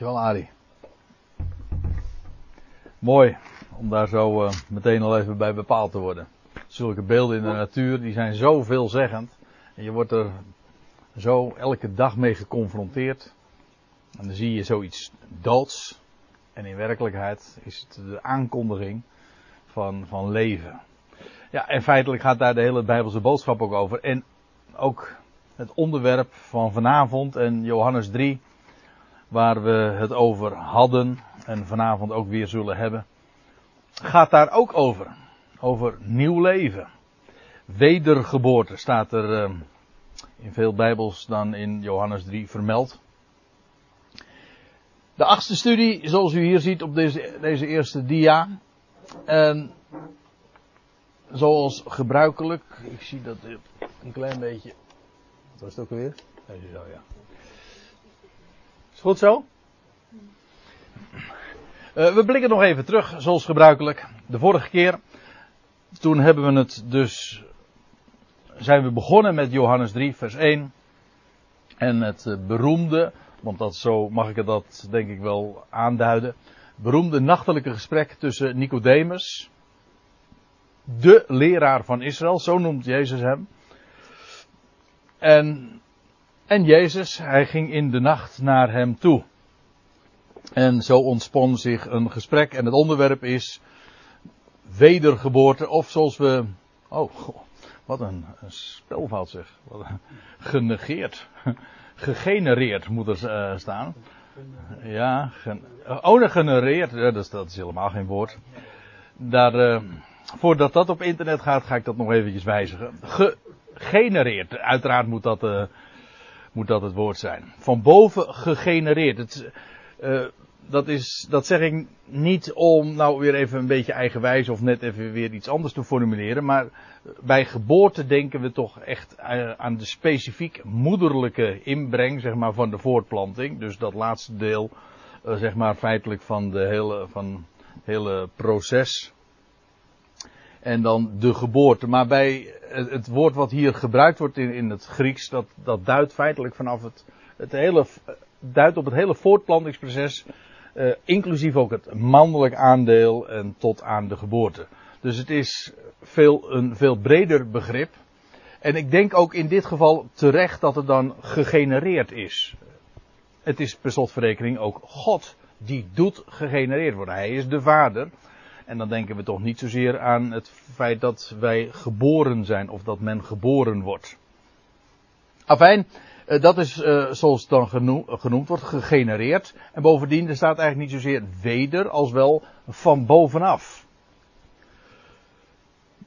Dankjewel, Arie. Mooi om daar zo uh, meteen al even bij bepaald te worden. Zulke beelden in de natuur, die zijn zo veelzeggend. En je wordt er zo elke dag mee geconfronteerd. En dan zie je zoiets doods. En in werkelijkheid is het de aankondiging van, van leven. Ja, en feitelijk gaat daar de hele Bijbelse boodschap ook over. En ook het onderwerp van vanavond en Johannes 3, waar we het over hadden en vanavond ook weer zullen hebben, gaat daar ook over. Over nieuw leven. Wedergeboorte staat er uh, in veel Bijbels dan in Johannes 3 vermeld. De achtste studie, zoals u hier ziet op deze, deze eerste dia. En zoals gebruikelijk, ik zie dat een klein beetje. Wat was het ook alweer? Deze zo, ja. Goed zo? Uh, we blikken nog even terug, zoals gebruikelijk. De vorige keer, toen hebben we het dus, zijn we begonnen met Johannes 3, vers 1. En het uh, beroemde, want dat zo mag ik dat denk ik wel aanduiden. Beroemde nachtelijke gesprek tussen Nicodemus, de leraar van Israël, zo noemt Jezus hem. En, en Jezus, hij ging in de nacht naar hem toe. En zo ontspon zich een gesprek en het onderwerp is wedergeboorte of zoals we, oh wat een, een spelfout zeg, wat genegeerd, gegenereerd moet er uh, staan. Ja, gen, oh, genereerd, dat, is, helemaal geen woord. Daar, uh, voordat dat op internet gaat, ga ik dat nog eventjes wijzigen. Gegenereerd, uiteraard moet dat, uh, moet dat het woord zijn. Van boven gegenereerd. Het, uh, dat, is, dat zeg ik niet om nou weer even een beetje eigenwijs of net even weer iets anders te formuleren. Maar bij geboorte denken we toch echt uh, aan de specifiek moederlijke inbreng zeg maar, van de voortplanting. Dus dat laatste deel uh, zeg maar feitelijk van, de hele, van het hele proces. En dan de geboorte. Maar bij het, woord wat hier gebruikt wordt in, in het Grieks, dat, dat duidt feitelijk vanaf het, het hele, duidt op het hele voortplantingsproces uh, inclusief ook het mannelijk aandeel en tot aan de geboorte. Dus het is veel, een veel breder begrip. En ik denk ook in dit geval terecht dat het dan gegenereerd is. Het is per slotverrekening ook God die doet gegenereerd worden. Hij is de vader. En dan denken we toch niet zozeer aan het feit dat wij geboren zijn of dat men geboren wordt. Afijn, uh, dat is uh, zoals het dan genoemd, wordt, gegenereerd. En bovendien, er staat eigenlijk niet zozeer weder als wel van bovenaf.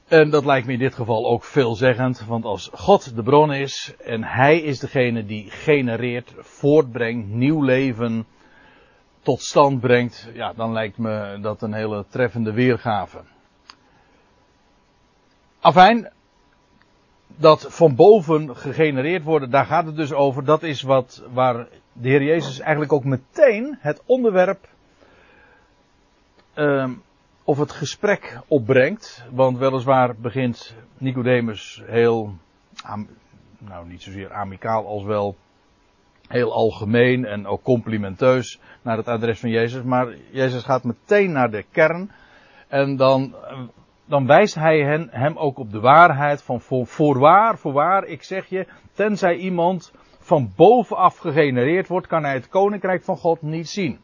En dat lijkt me in dit geval ook veelzeggend, want als God de bron is en Hij is degene die genereert, voortbrengt, nieuw leven tot stand brengt, ja, dan lijkt me dat een hele treffende weergave. Afijn, dat van boven gegenereerd worden, daar gaat het dus over. Dat is wat, waar de Heer Jezus eigenlijk ook meteen het onderwerp uh, of het gesprek opbrengt. Want weliswaar begint Nicodemus heel, nou niet zozeer amicaal als wel heel algemeen en ook complimenteus naar het adres van Jezus. Maar Jezus gaat meteen naar de kern. En dan dan wijst hij hen, hem ook op de waarheid van voor, voorwaar, voorwaar, ik zeg je, tenzij iemand van bovenaf gegenereerd wordt, kan hij het koninkrijk van God niet zien.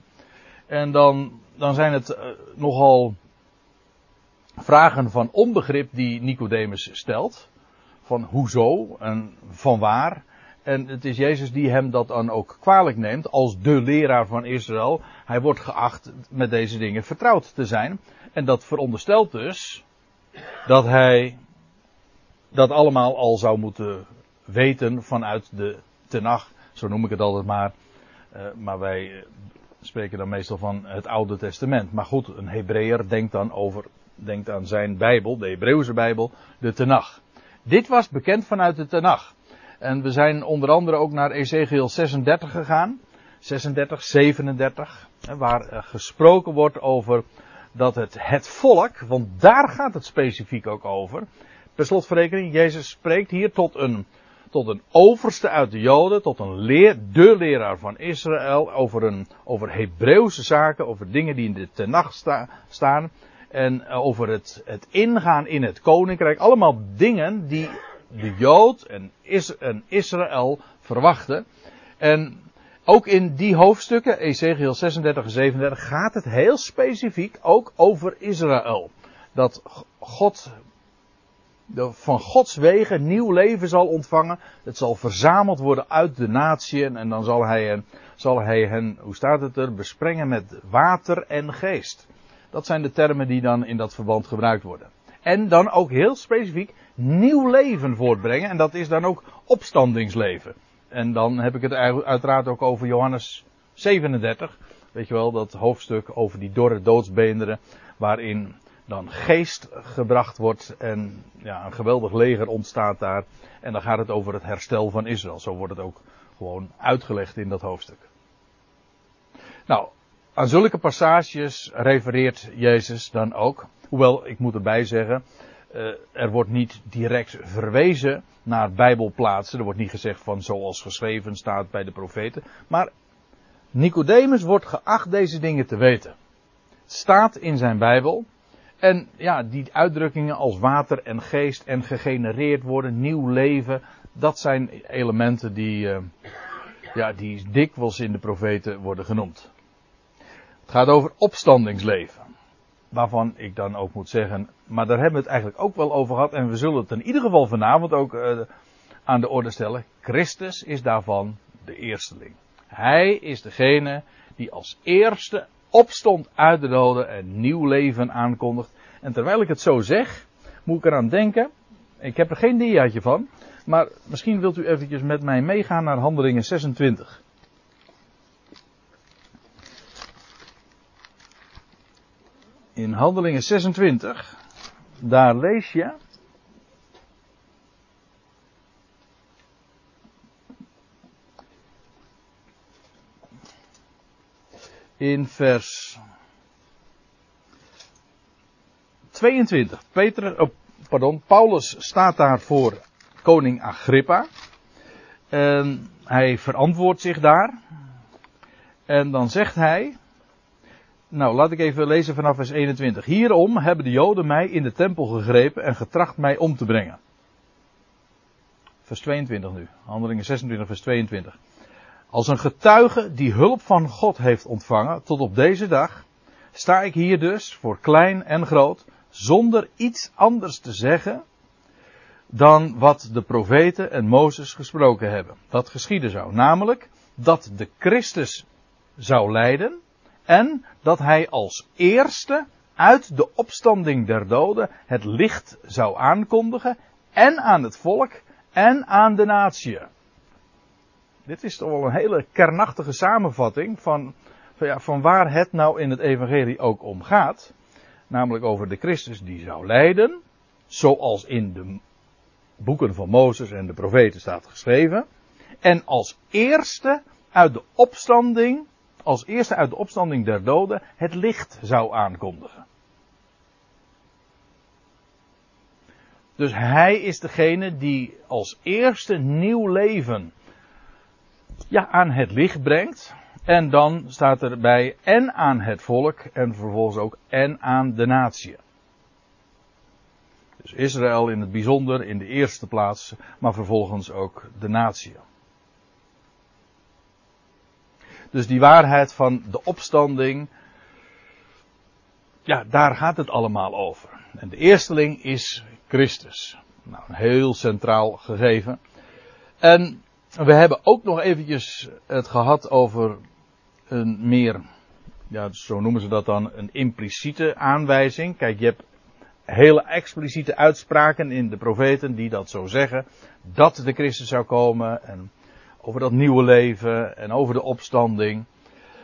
En dan, dan zijn het uh, nogal vragen van onbegrip die Nicodemus stelt. Van hoezo en van waar. En het is Jezus die hem dat dan ook kwalijk neemt als de leraar van Israël. Hij wordt geacht met deze dingen vertrouwd te zijn. En dat veronderstelt dus dat hij dat allemaal al zou moeten weten vanuit de Tenach, zo noem ik het altijd maar. Uh, maar wij spreken dan meestal van het Oude Testament. Maar goed, een Hebreeër denkt dan over, denkt aan zijn Bijbel, de Hebreeuwse Bijbel, de Tenach. Dit was bekend vanuit de Tenach. En we zijn onder andere ook naar Ezekiel 36 gegaan. 36, 37. Waar gesproken wordt over dat het, het volk, want daar gaat het specifiek ook over. Per slotverrekening, Jezus spreekt hier tot een, tot een overste uit de Joden, tot een leer, de leraar van Israël, over, een, over Hebreeuwse zaken, over dingen die in de Tenach sta, staan, en over het, het ingaan in het koninkrijk. Allemaal dingen die de Jood en, Is, en Israël verwachten. En ook in die hoofdstukken, Ezekiel 36 en 37, gaat het heel specifiek ook over Israël. Dat God van Gods wegen nieuw leven zal ontvangen. Het zal verzameld worden uit de natieën en dan zal hij, zal hij hen, hoe staat het er, besprengen met water en geest. Dat zijn de termen die dan in dat verband gebruikt worden. En dan ook heel specifiek nieuw leven voortbrengen en dat is dan ook opstandingsleven. En dan heb ik het uiteraard ook over Johannes 37. Weet je wel, dat hoofdstuk over die dorre doodsbeenderen. Waarin dan geest gebracht wordt en ja, een geweldig leger ontstaat daar. En dan gaat het over het herstel van Israël. Zo wordt het ook gewoon uitgelegd in dat hoofdstuk. Nou, aan zulke passages refereert Jezus dan ook. Hoewel, ik moet erbij zeggen, uh, er wordt niet direct verwezen naar Bijbelplaatsen. Er wordt niet gezegd van zoals geschreven staat bij de profeten. Maar Nicodemus wordt geacht deze dingen te weten. Staat in zijn Bijbel. En ja, die uitdrukkingen als water en geest en gegenereerd worden, nieuw leven, dat zijn elementen die, uh, ja, die dikwijls in de profeten worden genoemd. Het gaat over opstandingsleven. Waarvan ik dan ook moet zeggen, maar daar hebben we het eigenlijk ook wel over gehad. En we zullen het in ieder geval vanavond ook uh, aan de orde stellen. Christus is daarvan de eersteling. Hij is degene die als eerste opstond uit de doden en nieuw leven aankondigt. En terwijl ik het zo zeg, moet ik eraan denken. Ik heb er geen diaatje van. Maar misschien wilt u eventjes met mij meegaan naar handelingen 26. In handelingen 26, daar lees je. in vers 22. Peter, oh, pardon, Paulus staat daar voor koning Agrippa. En hij verantwoordt zich daar. En dan zegt hij. Nou, laat ik even lezen vanaf vers 21. Hierom hebben de Joden mij in de tempel gegrepen en getracht mij om te brengen. Vers 22 nu. Handelingen 26, vers 22. Als een getuige die hulp van God heeft ontvangen tot op deze dag, sta ik hier dus voor klein en groot, zonder iets anders te zeggen dan wat de profeten en Mozes gesproken hebben. Dat geschieden zou. Namelijk dat de Christus zou lijden en dat hij als eerste uit de opstanding der doden het licht zou aankondigen en aan het volk en aan de natie. Dit is toch wel een hele kernachtige samenvatting van, van, ja, van waar het nou in het evangelie ook om gaat. Namelijk over de Christus die zou lijden, zoals in de boeken van Mozes en de profeten staat geschreven. En als eerste uit de opstanding, als eerste uit de opstanding der doden, het licht zou aankondigen. Dus hij is degene die als eerste nieuw leven ja, aan het licht brengt. En dan staat erbij en aan het volk en vervolgens ook en aan de natie. Dus Israël in het bijzonder in de eerste plaats, maar vervolgens ook de natie. Dus die waarheid van de opstanding, ja, daar gaat het allemaal over. En de eersteling is Christus. Nou, een heel centraal gegeven. En we hebben ook nog eventjes het gehad over een meer, ja, zo noemen ze dat dan, een impliciete aanwijzing. Kijk, je hebt hele expliciete uitspraken in de profeten die dat zo zeggen. Dat de Christus zou komen en over dat nieuwe leven en over de opstanding.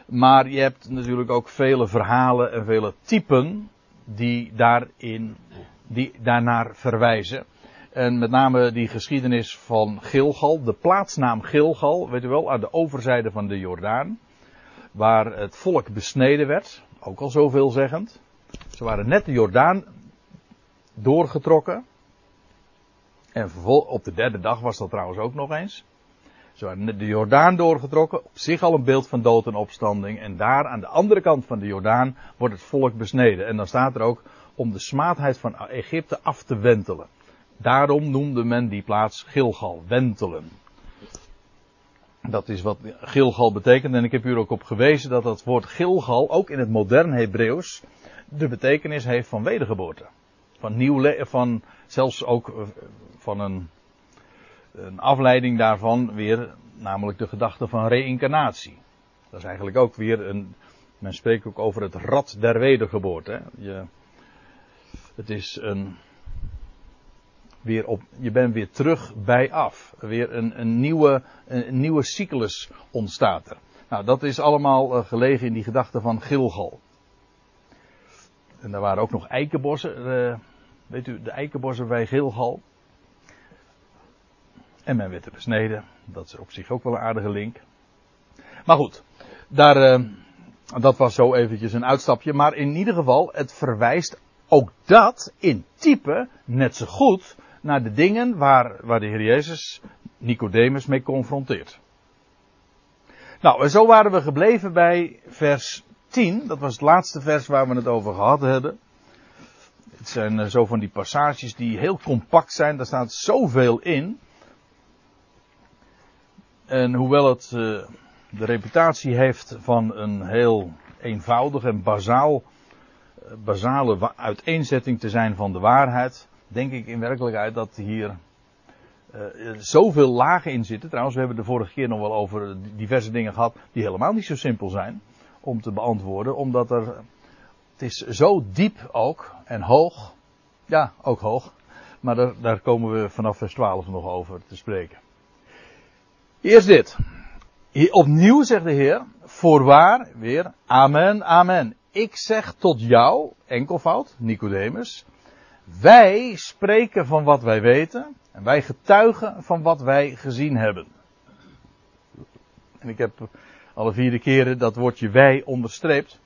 Maar je hebt natuurlijk ook vele verhalen en vele typen die daarin, die daarnaar verwijzen. En met name die geschiedenis van Gilgal, de plaatsnaam Gilgal, weet u wel, aan de overzijde van de Jordaan. Waar het volk besneden werd, ook al zoveelzeggend. Ze waren net de Jordaan doorgetrokken. En op de derde dag was dat trouwens ook nog eens. De Jordaan doorgetrokken, op zich al een beeld van dood en opstanding. En daar aan de andere kant van de Jordaan wordt het volk besneden. En dan staat er ook om de smaadheid van Egypte af te wentelen. Daarom noemde men die plaats Gilgal, wentelen. Dat is wat Gilgal betekent. En ik heb u er ook op gewezen dat dat woord Gilgal ook in het modern Hebreeuws de betekenis heeft van wedergeboorte. Van nieuw van zelfs ook eh, van een, een afleiding daarvan weer, namelijk de gedachte van reïncarnatie. Dat is eigenlijk ook weer een, men spreekt ook over het rad der wedergeboorte. Je, het is een, weer op, je bent weer terug bij af. Weer een, een, nieuwe, een, nieuwe cyclus ontstaat er. Nou, dat is allemaal uh, gelegen in die gedachte van Gilgal. En daar waren ook nog eikenbossen. Uh, weet u, de eikenbossen bij Gilgal. En men werd er besneden. Dat is op zich ook wel een aardige link. Maar goed, daar, uh, dat was zo eventjes een uitstapje. Maar in ieder geval, het verwijst ook dat in type net zo goed naar de dingen waar, waar de Heer Jezus Nicodemus mee confronteert. Nou, en zo waren we gebleven bij vers 10. Dat was het laatste vers waar we het over gehad hebben. Het zijn eh, zo van die passages die heel compact zijn. Daar staat zoveel in. En hoewel het uh, de reputatie heeft van een heel eenvoudig en bazaal, uh, basale uiteenzetting te zijn van de waarheid, denk ik in werkelijkheid dat hier uh, zoveel lagen in zitten. Trouwens, we hebben de vorige keer nog wel over diverse dingen gehad die helemaal niet zo simpel zijn om te beantwoorden, omdat er, het is zo diep ook en hoog, ja, ook hoog, maar daar, daar komen we vanaf vers 12 nog over te spreken. Eerst dit. Opnieuw zegt de Heer, voorwaar, weer, amen, amen. Ik zeg tot jou, enkelvoud, Nicodemus, wij spreken van wat wij weten en wij getuigen van wat wij gezien hebben. En ik heb alle vierde keren dat woordje wij onderstreept,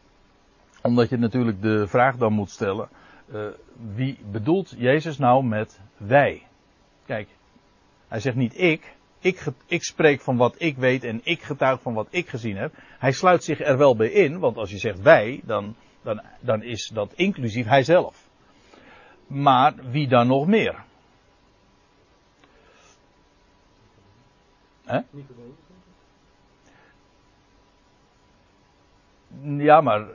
omdat je natuurlijk de vraag dan moet stellen, uh, wie bedoelt Jezus nou met wij? Kijk, hij zegt niet ik, ik, ik spreek van wat ik weet en ik getuig van wat ik gezien heb. Hij sluit zich er wel bij in, want als je zegt wij, dan, dan, dan is dat inclusief hijzelf. Maar wie dan nog meer? Hè? Ja, maar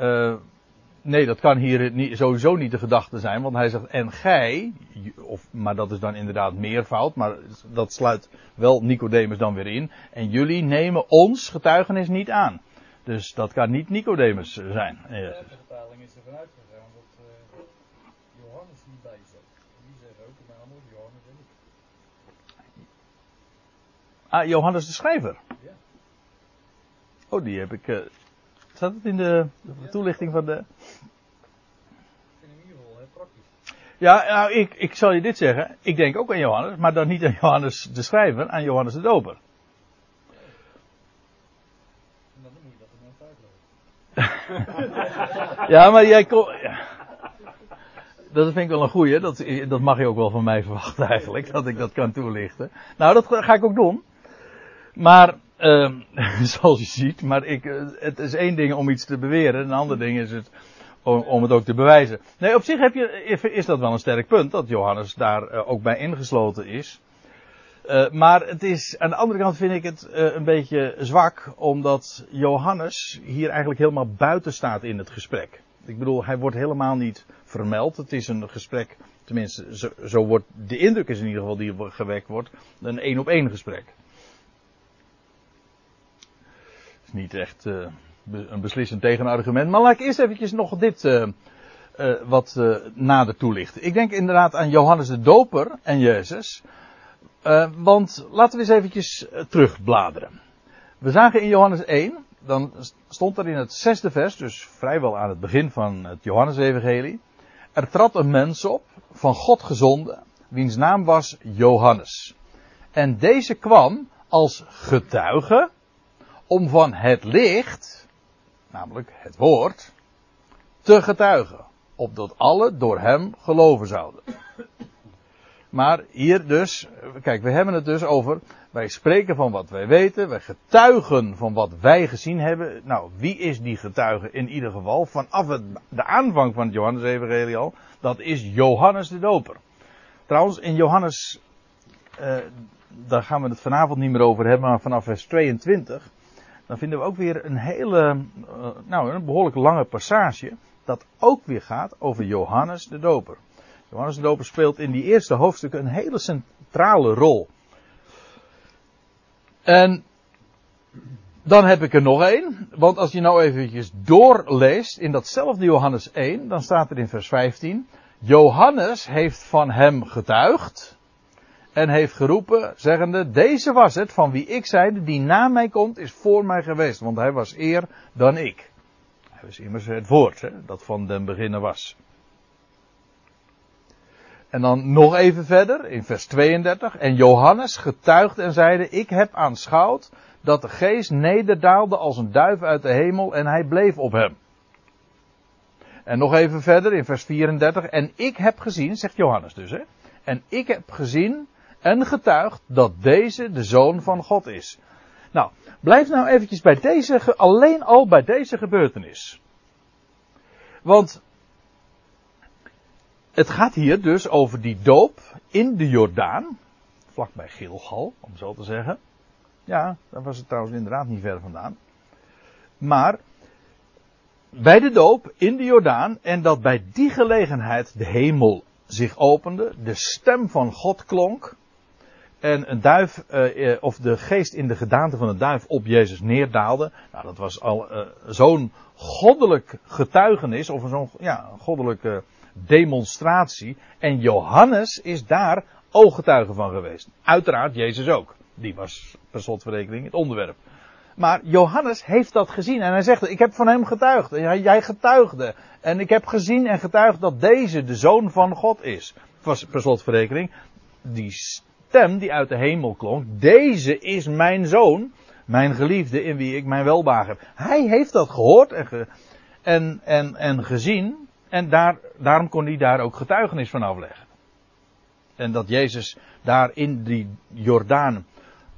uh, nee, dat kan hier niet, sowieso niet de gedachte zijn, want hij zegt en gij, of, maar dat is dan inderdaad meervoud, maar dat sluit wel Nicodemus dan weer in. En jullie nemen ons getuigenis niet aan. Dus dat kan niet Nicodemus zijn. De vertaling is er vanuit gegaan dat uh, Johannes niet bij zat. Die zeggen ook de naam Johannes en ik. Ah, Johannes de schrijver? Ja. Oh, die heb ik. Uh, staat het in de, de toelichting van de. Ja, nou, ik, ik zal je dit zeggen. Ik denk ook aan Johannes, maar dan niet aan Johannes de schrijver, aan Johannes de doper. Er. Ja, maar jij kon. Ja. Dat vind ik wel een goeie. Dat, dat mag je ook wel van mij verwachten eigenlijk. Dat ik dat kan toelichten. Nou, dat ga ik ook doen. Maar, uh, zoals je ziet. Maar ik, uh, het is één ding om iets te beweren. Een ander ding is het om, het ook te bewijzen. Nee, op zich heb je, is dat wel een sterk punt. Dat Johannes daar uh, ook bij ingesloten is. Uh, maar het is, aan de andere kant vind ik het een beetje zwak, omdat Johannes hier eigenlijk helemaal buiten staat in het gesprek. Ik bedoel, hij wordt helemaal niet vermeld. Het is een gesprek, tenminste, zo, zo wordt, de indruk is in ieder geval die gewekt wordt, een één op één gesprek. Het is niet echt uh, een beslissend tegenargument, maar laat ik eerst eventjes nog dit uh, uh, wat nader toelichten. Ik denk inderdaad aan Johannes de Doper en Jezus. want laten we eens eventjes terugbladeren. We zagen in Johannes 1, dan stond er in het zesde vers, dus vrijwel aan het begin van het Johannesevangelie. Er trad een mens op, van God gezonden, wiens naam was Johannes. En deze kwam als getuige om van het licht, namelijk het woord, te getuigen. Opdat alle door hem geloven zouden. Maar hier dus, kijk, we hebben het dus over, wij spreken van wat wij weten, wij getuigen van wat wij gezien hebben. Nou, wie is die getuige in ieder geval? Vanaf de aanvang van het Johannes-evangelie al, dat is Johannes de Doper. Trouwens, in Johannes, eh, daar gaan we het vanavond niet meer over hebben, maar vanaf vers 22, dan vinden we ook weer een hele, uh, nou, een behoorlijk lange passage, dat ook weer gaat over Johannes de Doper. Johannes de Doper speelt in die eerste hoofdstukken een hele centrale rol. En dan heb ik er nog één. Want als je nou eventjes doorleest in datzelfde Johannes 1, dan staat er in vers 15. Johannes heeft van hem getuigd. En heeft geroepen, zeggende, deze was het van wie ik zeide, die na mij komt, is voor mij geweest. Want hij was eer dan ik. Hij was immers het woord, hè, dat van den beginnen was. En dan nog even verder, in vers 32. En Johannes getuigde en zeide, ik heb aanschouwd dat de geest nederdaalde als een duif uit de hemel en hij bleef op hem. En nog even verder, in vers 34. En ik heb gezien, zegt Johannes dus, hè. En ik heb gezien en getuigd dat deze de zoon van God is. Nou, blijf nou eventjes bij deze, alleen al bij deze gebeurtenis. Want het gaat hier dus over die doop in de Jordaan, vlakbij Gilgal, om zo te zeggen. Ja, daar was het trouwens inderdaad niet ver vandaan. Maar bij de doop in de Jordaan en dat bij die gelegenheid de hemel zich opende, de stem van God klonk en een duif, uh, of de geest in de gedaante van een duif op Jezus neerdaalde. Nou, dat was al uh, zo'n goddelijk getuigenis, of zo'n ja, goddelijke demonstratie. En Johannes is daar ooggetuige van geweest. Uiteraard Jezus ook. Die was per slotverrekening het onderwerp. Maar Johannes heeft dat gezien en hij zegt, ik heb van hem getuigd. En jij getuigde. En ik heb gezien en getuigd dat deze de zoon van God is. Was per slotverrekening die die uit de hemel klonk. Deze is mijn zoon, mijn geliefde in wie ik mijn welbagen heb. Hij heeft dat gehoord en, en, en, en gezien. En daar, daarom kon hij daar ook getuigenis van afleggen. En dat Jezus daar in die Jordaan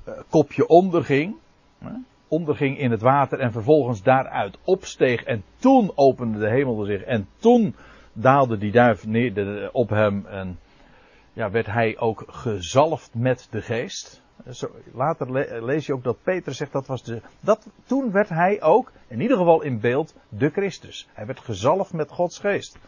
uh, kopje onderging. Onderging in het water en vervolgens daaruit opsteeg. En toen opende de hemel zich. En toen daalde die duif neer op hem. En ja, werd hij ook gezalfd met de geest. Later lees je ook dat Peter zegt dat was de. Dat, toen werd hij ook, in ieder geval in beeld, de Christus. Hij werd gezalfd met Gods geest.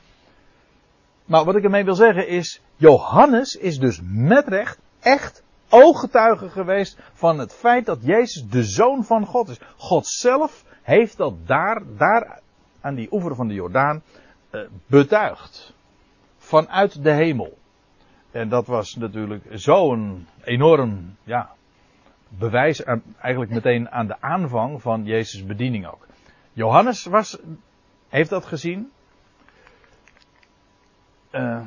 Maar wat ik ermee wil zeggen is. Johannes is dus met recht echt ooggetuige geweest van het feit dat Jezus de zoon van God is. God zelf heeft dat daar, daar aan die oever van de Jordaan uh, betuigd. Vanuit de hemel. En dat was natuurlijk zo'n enorm, ja, bewijs eigenlijk meteen aan de aanvang van Jezus' bediening ook. Johannes was, heeft dat gezien. Uh,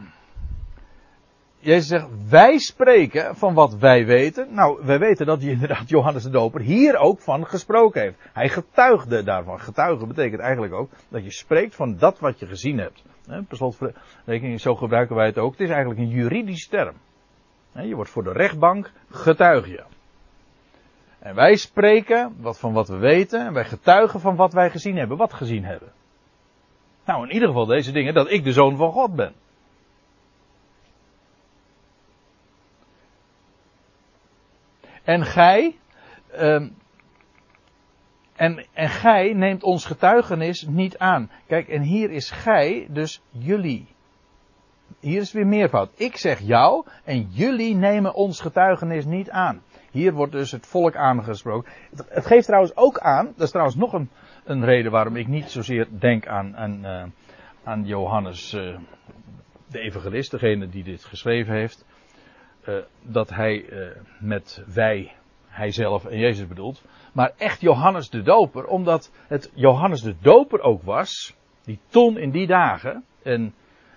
Jezus zegt, wij spreken van wat wij weten. Nou, wij weten dat hij inderdaad Johannes de Doper hier ook van gesproken heeft. Hij getuigde daarvan. Getuigen betekent eigenlijk ook dat je spreekt van dat wat je gezien hebt. Per slotverrekening, zo gebruiken wij het ook. Het is eigenlijk een juridische term. Je wordt voor de rechtbank getuig. En wij spreken wat van wat we weten en wij getuigen van wat wij gezien hebben. Wat gezien hebben. Nou, in ieder geval deze dingen, dat ik de zoon van God ben. En gij, um, en, en gij neemt ons getuigenis niet aan. Kijk, en hier is gij, dus jullie. Hier is weer meervoud. Ik zeg jou en jullie nemen ons getuigenis niet aan. Hier wordt dus het volk aangesproken. Het, geeft trouwens ook aan, dat is trouwens nog een, een reden waarom ik niet zozeer denk aan, aan, uh, aan Johannes, uh, de evangelist, degene die dit geschreven heeft. Uh, dat hij met wij, hij zelf en Jezus bedoelt maar echt Johannes de Doper, omdat het Johannes de Doper ook was, die toen in die dagen, en,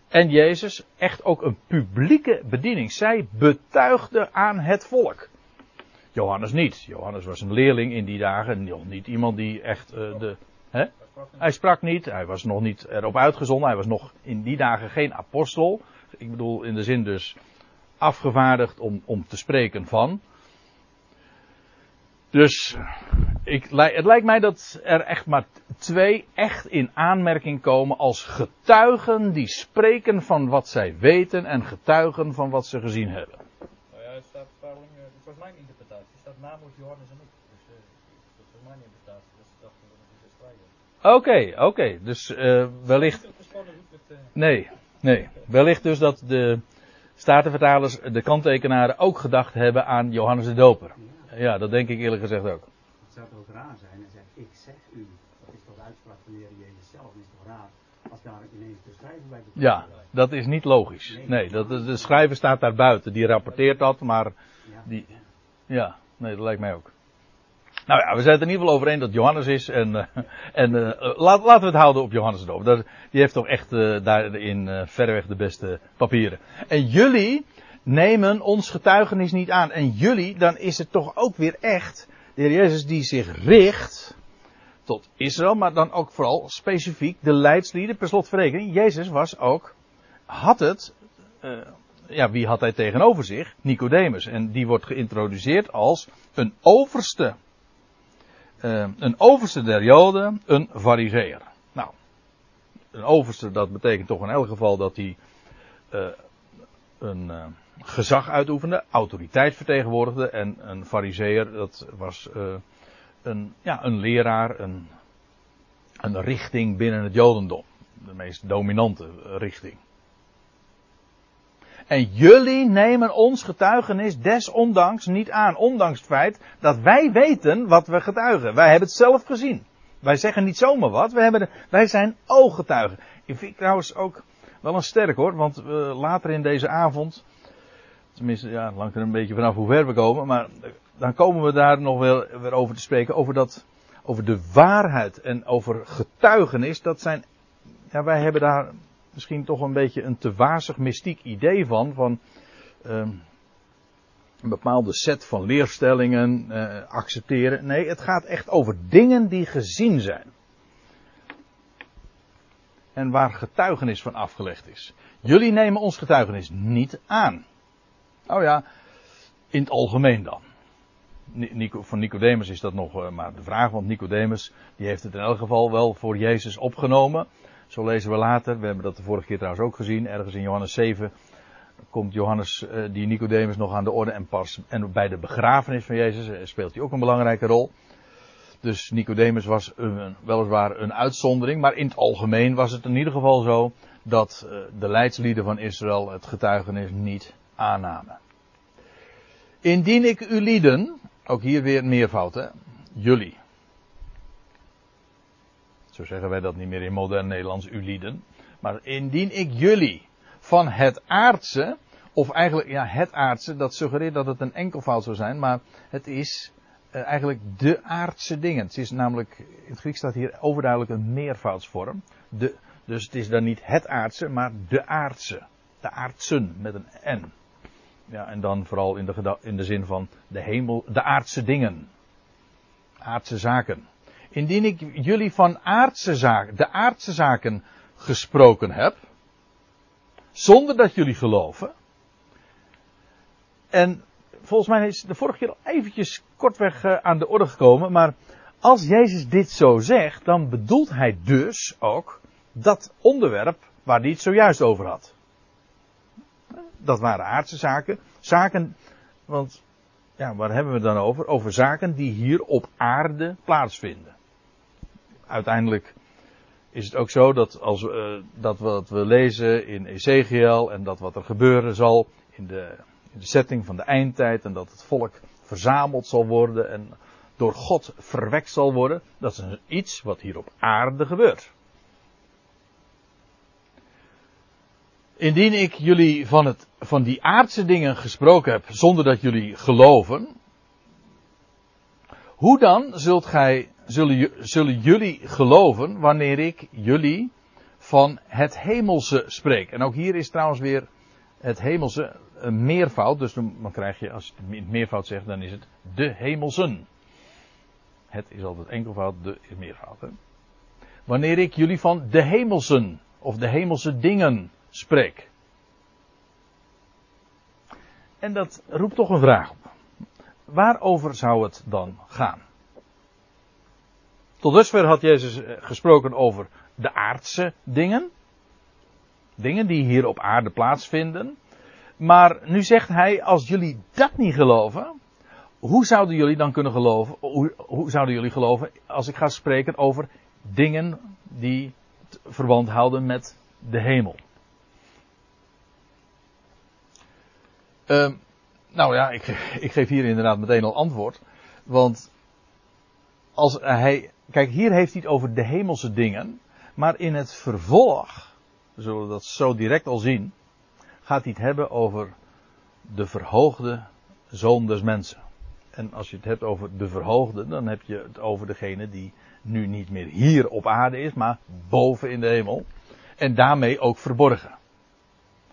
en Jezus, echt ook een publieke bediening. Zij betuigde aan het volk. Johannes niet. Johannes was een leerling in die dagen, nog niet iemand die echt uh, de. Hè? Hij sprak niet, hij was nog niet erop uitgezonden, hij was nog in die dagen geen apostel. Ik bedoel in de zin dus afgevaardigd om, om te spreken van. Dus ik, het lijkt mij dat er echt maar twee echt in aanmerking komen als getuigen die spreken van wat zij weten en getuigen van wat ze gezien hebben. Nou ja, het staat vertaling, dit was mijn interpretatie. Er staat namelijk Johannes en ik. Dus uh, dat was mijn interpretatie. Dus ik dacht dat het is strijden. Oké, oké. Dus uh, wellicht. Nee, nee. Wellicht dus dat de Statenvertalers, de kanttekenaren, ook gedacht hebben aan Johannes de Doper. Ja, dat denk ik eerlijk gezegd ook. Het zou toch raar zijn en zegt, ik zeg u. Dat is toch de uitspraak van de Heer Jezus zelf. Dat is toch raar als daar ineens de schrijver bij betrokken Ja, dat is niet logisch. Nee, dat, de schrijver staat daar buiten. Die rapporteert dat, maar die... Ja, nee, dat lijkt mij ook. Nou ja, we zijn het in ieder geval over dat Johannes is. En, uh, en uh, laat, laten we het houden op Johannes de. Die heeft toch echt uh, daarin verreweg de beste papieren. En jullie nemen ons getuigenis niet aan. En jullie, dan is het toch ook weer echt de Heer Jezus die zich richt tot Israël, maar dan ook vooral specifiek de leidslieden per slotverrekening. Jezus was ook, had het, ja, wie had hij tegenover zich? Nicodemus. En die wordt geïntroduceerd als een overste. Uh, een overste der Joden, een fariseer. Nou, een overste, dat betekent toch in elk geval dat hij uh, een gezag uitoefende, autoriteit vertegenwoordigde. En een fariseer, dat was een, ja, een leraar, een, een richting binnen het Jodendom. De meest dominante richting. En jullie nemen ons getuigenis desondanks niet aan. Ondanks het feit dat wij weten wat we getuigen. Wij hebben het zelf gezien. Wij zeggen niet zomaar wat. Wij, hebben wij zijn ooggetuigen. Ik vind trouwens ook wel een sterk hoor. Want uh, later in deze avond Tenminste, ja, hangt er een beetje vanaf hoe ver we komen. Maar dan komen we daar nog weer, weer over te spreken. Over, dat, over de waarheid en over getuigenis. Dat zijn, ja, wij hebben daar misschien toch een beetje een te wazig mystiek idee van. Van um, een bepaalde set van leerstellingen uh, accepteren. Nee, het gaat echt over dingen die gezien zijn. En waar getuigenis van afgelegd is. Jullie nemen ons getuigenis niet aan. Oh ja, in het algemeen dan. Nico, van Nicodemus is dat nog uh, maar de vraag, want Nicodemus die heeft het in elk geval wel voor Jezus opgenomen. Zo lezen we later, we hebben dat de vorige keer trouwens ook gezien, ergens in Johannes 7 komt Johannes, uh, die Nicodemus nog aan de orde en pas, en bij de begrafenis van Jezus uh, speelt hij ook een belangrijke rol. Dus Nicodemus was weliswaar een uitzondering, maar in het algemeen was het in ieder geval zo dat de leidslieden van Israël het getuigenis niet aannamen. Indien ik u lieden, ook hier weer meervoud, hè? Jullie. Zo zeggen wij dat niet meer in modern Nederlands, u lieden. Maar indien ik jullie van het aardse, of eigenlijk, ja, het aardse, dat suggereert dat het een enkelvoud zou zijn, maar het is uh, eigenlijk de aardse dingen. Het is namelijk, in het Grieks staat hier overduidelijk een meervoudsvorm. De, dus het is dan niet het aardse, maar de aardse. De aardsen met een N. Ja, en dan vooral in de, in de zin van de hemel, de aardse dingen. Aardse zaken. Indien ik jullie van aardse zaken, de aardse zaken gesproken heb, zonder dat jullie geloven. En volgens mij is de vorige keer al eventjes kortweg uh, aan de orde gekomen, maar als Jezus dit zo zegt, dan bedoelt hij dus ook dat onderwerp waar hij het zojuist over had dat waren aardse zaken. Zaken, want ja, waar hebben we het dan over? Over zaken die hier op aarde plaatsvinden. Uiteindelijk is het ook zo dat als uh, dat wat we lezen in Ezekiel en dat wat er gebeuren zal in de, in de setting van de eindtijd en dat het volk verzameld zal worden en door God verwekt zal worden, dat is iets wat hier op aarde gebeurt. Indien ik jullie van, het, van die aardse dingen gesproken heb zonder dat jullie geloven, hoe dan zult gij, zullen, jullie geloven wanneer ik jullie van het hemelse spreek? En ook hier is trouwens weer het hemelse een meervoud, dus dan krijg je, als je het meervoud zegt, dan is het de hemelsen. Het is altijd enkelvoud, de is meervoud. Hè? Wanneer ik jullie van de hemelsen of de hemelse dingen spreek. En dat roept toch een vraag op. Waarover zou het dan gaan? Tot dusver had Jezus eh, gesproken over de aardse dingen. Dingen die hier op aarde plaatsvinden. Maar nu zegt hij, als jullie dat niet geloven, hoe zouden jullie dan kunnen geloven, hoe, zouden jullie geloven als ik ga spreken over dingen die verband houden met de hemel? Uh, nou ja, ik, ik, geef hier inderdaad meteen al antwoord. Want als hij. Kijk, hier heeft hij het over de hemelse dingen. Maar in het vervolg, we zullen dat zo direct al zien, gaat hij het hebben over de verhoogde zoon des mensen. En als je het hebt over de verhoogde, dan heb je het over degene die nu niet meer hier op aarde is, maar boven in de hemel. En daarmee ook verborgen.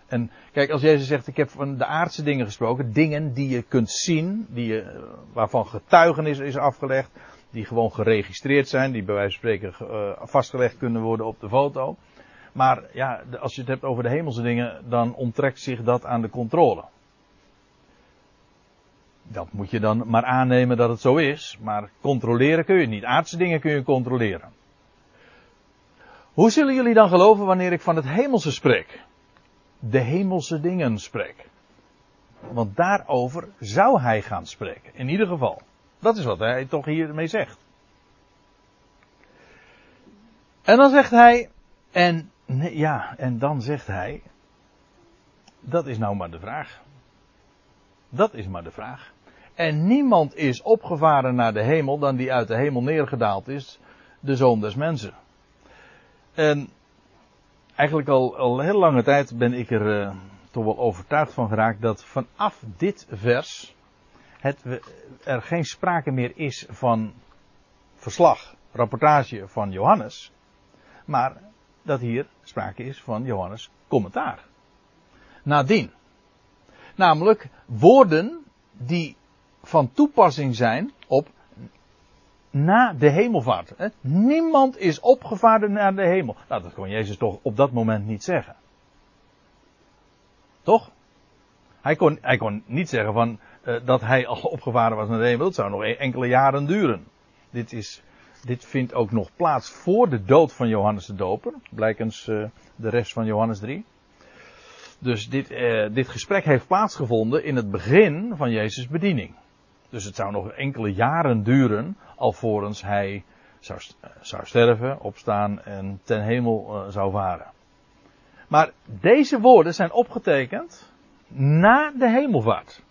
En kijk, als Jezus zegt, ik heb van de aardse dingen gesproken, dingen die je kunt zien, die je, waarvan getuigenis is afgelegd, die gewoon geregistreerd zijn, die bij wijze van spreken uh, vastgelegd kunnen worden op de foto. Maar ja, als je het hebt over de hemelse dingen, dan onttrekt zich dat aan de controle. Dat moet je dan maar aannemen dat het zo is, maar controleren kun je niet. Aardse dingen kun je controleren. Hoe zullen jullie dan geloven wanneer ik van het hemelse spreek? De hemelse dingen spreek. Want daarover zou hij gaan spreken. In ieder geval. Dat is wat hij toch hiermee zegt. En dan zegt hij, en ja, en dan zegt hij, dat is nou maar de vraag. Dat is maar de vraag. En niemand is opgevaren naar de hemel dan die uit de hemel neergedaald is, de zoon des mensen. En eigenlijk al, al heel lange tijd ben ik er uh, toch wel overtuigd van geraakt dat vanaf dit vers het, er geen sprake meer is van verslag, rapportage van Johannes, maar dat hier sprake is van Johannes commentaar. Nadien. Namelijk woorden die van toepassing zijn op na de hemelvaart. Niemand is opgevaren naar de hemel. Nou, dat kon Jezus toch op dat moment niet zeggen. Toch? Hij kon, hij kon niet zeggen van, uh, dat hij al opgevaren was naar de hemel. Dat zou nog e-, enkele jaren duren. Dit, is, dit vindt ook nog plaats voor de dood van Johannes de Doper. Blijkens uh, de rest van Johannes 3. Dus dit, uh, dit gesprek heeft plaatsgevonden in het begin van Jezus' bediening. Dus het zou nog enkele jaren duren alvorens hij zou, zou sterven, opstaan en ten hemel zou varen. Maar deze woorden zijn opgetekend na de hemelvaart.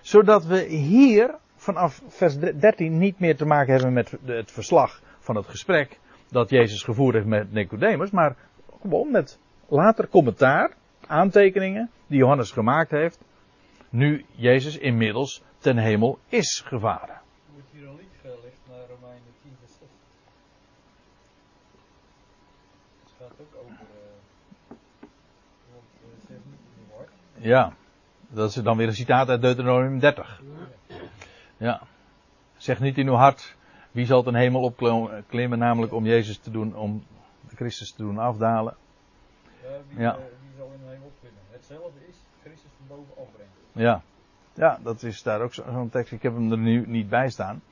Zodat we hier vanaf vers 13 niet meer te maken hebben met het verslag van het gesprek dat Jezus gevoerd heeft met Nicodemus, maar gewoon met later commentaar, aantekeningen die Johannes gemaakt heeft. Nu Jezus inmiddels ten hemel is gevaren. Wordt hier al niet gelegd naar Romeinen 10 vers 8. Het gaat ook over. Uh, want zegt niet in de war. Ja, dat is dan weer een citaat uit Deuteronomium 30. Ja. Zeg niet in uw hart, wie zal ten hemel opklimmen, namelijk om Jezus te doen, om Christus te doen afdalen. Ja, wie, Ja. Uh, wie zal in de hemel opklimmen? Hetzelfde is Christus van boven afbrengen. Ja. Ja, dat is daar ook zo- zo'n tekst. Ik heb hem er nu niet bij staan.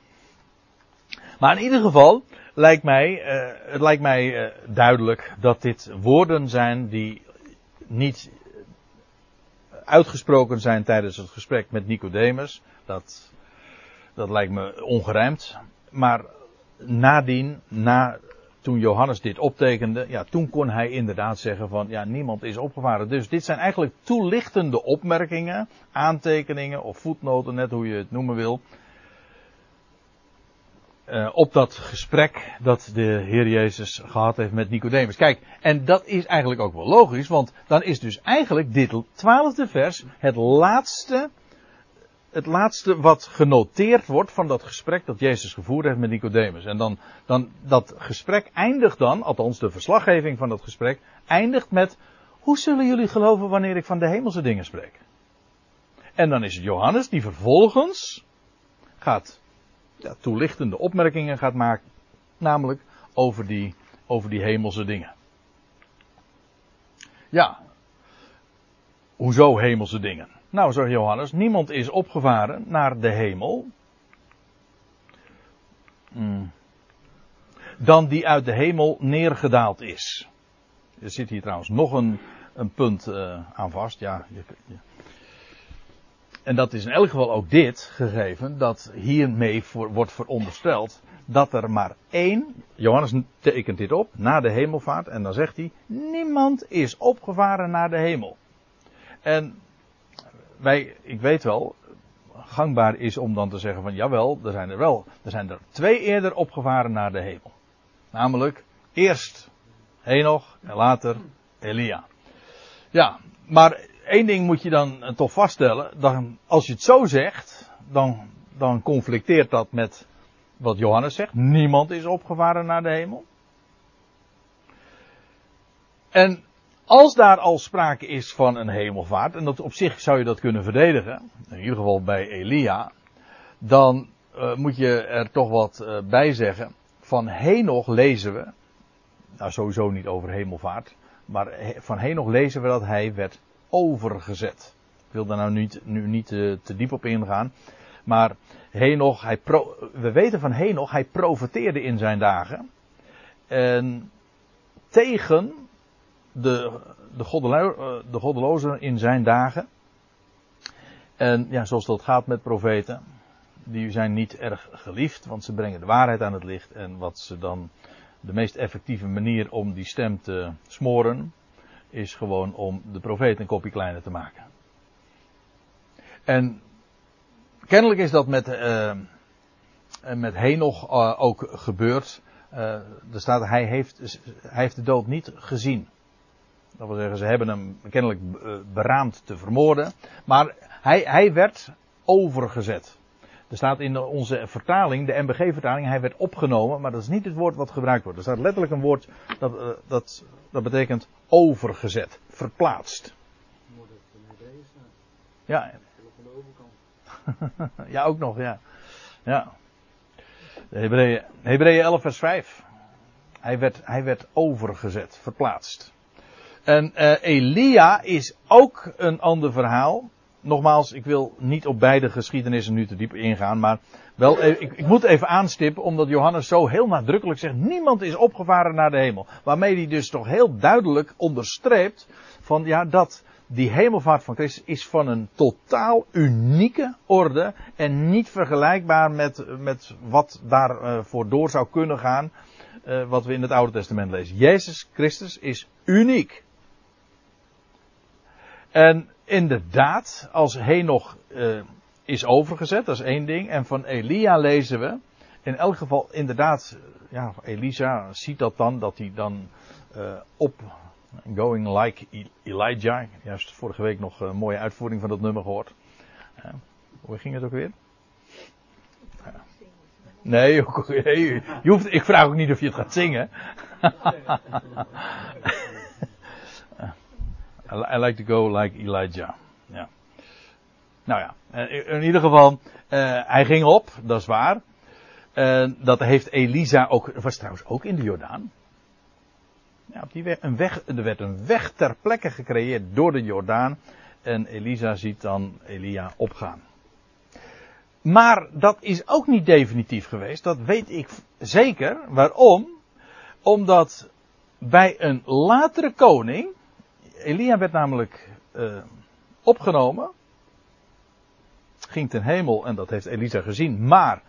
Maar in ieder geval lijkt mij, eh, het lijkt mij eh, duidelijk dat dit woorden zijn die niet uitgesproken zijn tijdens het gesprek met Nicodemus. Dat, dat lijkt me ongerijmd. Maar nadien, na, toen Johannes dit optekende, ja, toen kon hij inderdaad zeggen van, ja, niemand is opgevaren. Dus dit zijn eigenlijk toelichtende opmerkingen, aantekeningen of voetnoten, net hoe je het noemen wil. Eh, op dat gesprek dat de Heer Jezus gehad heeft met Nicodemus. Kijk, en dat is eigenlijk ook wel logisch, want dan is dus eigenlijk dit twaalfde vers het laatste, het laatste wat genoteerd wordt van dat gesprek dat Jezus gevoerd heeft met Nicodemus. En dan, dan, dat gesprek eindigt dan, althans de verslaggeving van dat gesprek, eindigt met, hoe zullen jullie geloven wanneer ik van de hemelse dingen spreek? En dan is het Johannes die vervolgens gaat toelichtende opmerkingen gaat maken. Namelijk over die, over die hemelse dingen. Ja. Hoezo hemelse dingen? Nou, zegt Johannes, niemand is opgevaren naar de hemel. Hmm. Dan die uit de hemel neergedaald is. Er zit hier trouwens nog een, een punt uh, aan vast. Ja, je. En dat is in elk geval ook dit gegeven, dat hiermee wordt verondersteld dat er maar één, Johannes tekent dit op, na de hemelvaart, en dan zegt hij, niemand is opgevaren naar de hemel. En wij, ik weet wel, gangbaar is om dan te zeggen van, jawel, er zijn er wel, er zijn er twee eerder opgevaren naar de hemel. Namelijk, eerst Henoch en later Elia. Ja, maar één ding moet je dan toch vaststellen, dan, als je het zo zegt, dan, dan conflicteert dat met wat Johannes zegt. Niemand is opgevaren naar de hemel. En als daar al sprake is van een hemelvaart, en dat op zich zou je dat kunnen verdedigen, in ieder geval bij Elia, dan uh, moet je er toch wat uh, bij zeggen. Van Henoch lezen we, nou sowieso niet over hemelvaart, maar van Henoch lezen we dat hij werd overgezet. Ik wil daar nou niet, nu niet te, te diep op ingaan. Maar Henoch, hij we weten van Henoch, hij profeteerde in zijn dagen. En tegen de, de, eh, de goddelozen in zijn dagen. En ja, zoals dat gaat met profeten. Die zijn niet erg geliefd, want ze brengen de waarheid aan het licht. En wat ze dan, de meest effectieve manier om die stem te smoren, is gewoon om de profeet een kopje kleiner te maken. En kennelijk is dat met, uh, met Henoch uh, ook gebeurd. Er staat, hij heeft, hij heeft de dood niet gezien. Dat wil zeggen, ze hebben hem kennelijk beraamd te vermoorden. Maar hij, hij werd overgezet. Er staat in onze vertaling, de MBG-vertaling, hij werd opgenomen, maar dat is niet het woord wat gebruikt wordt. Er staat letterlijk een woord dat, dat, dat betekent overgezet, verplaatst. Ja, ja, ook nog, ja. Ja. Hebreeën, Hebreeën 11 vers 5. Hij werd, hij werd overgezet, verplaatst. En uh, Elia is ook een ander verhaal. Nogmaals, ik wil niet op beide geschiedenissen nu te diep ingaan, maar wel, ik, ik, moet even aanstippen, omdat Johannes zo heel nadrukkelijk zegt, niemand is opgevaren naar de hemel. Waarmee hij dus toch heel duidelijk onderstreept van, ja, dat die hemelvaart van Christus is van een totaal unieke orde en niet vergelijkbaar met, met wat daarvoor uh, door zou kunnen gaan, uh, wat we in het Oude Testament lezen. Jezus Christus is uniek. En inderdaad, als Henoch uh, is overgezet, dat is één ding. En van Elia lezen we, in elk geval inderdaad, ja, Elisa ziet dat dan, dat hij dan uh, op Going Like e- Elijah. Juist vorige week nog een mooie uitvoering van dat nummer gehoord. Uh, hoe ging het ook weer? Nee, je hoeft, ik vraag ook niet of je het gaat zingen. I like to go like Elijah. Ja. Nou ja, in ieder geval, uh, hij ging op, dat is waar. Uh, dat heeft Elisa ook, was trouwens ook in de Jordaan. Ja, op die weg, een weg, er werd een weg ter plekke gecreëerd door de Jordaan. En Elisa ziet dan Elia opgaan. Maar dat is ook niet definitief geweest, dat weet ik zeker. Waarom? Omdat bij een latere koning, Elia werd namelijk uh, opgenomen, ging ten hemel en dat heeft Elisa gezien, maar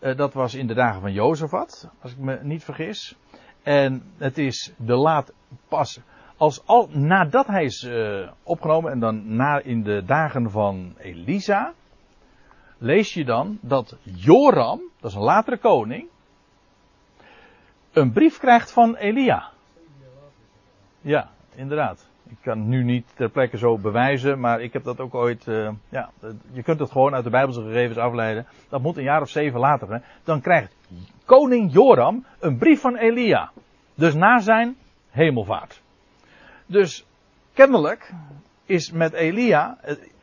uh, dat was in de dagen van Jozefat, als ik me niet vergis. En het is de laat pas als al nadat hij is uh, opgenomen en dan na in de dagen van Elisa, lees je dan dat Joram, dat is een latere koning, een brief krijgt van Elia. Ja, inderdaad. Ik kan nu niet ter plekke zo bewijzen, maar ik heb dat ook ooit. Uh, ja, je kunt het gewoon uit de Bijbelse gegevens afleiden. Dat moet een jaar of zeven later. Hè. Dan krijgt koning Joram een brief van Elia. Dus na zijn hemelvaart. Dus kennelijk is met Elia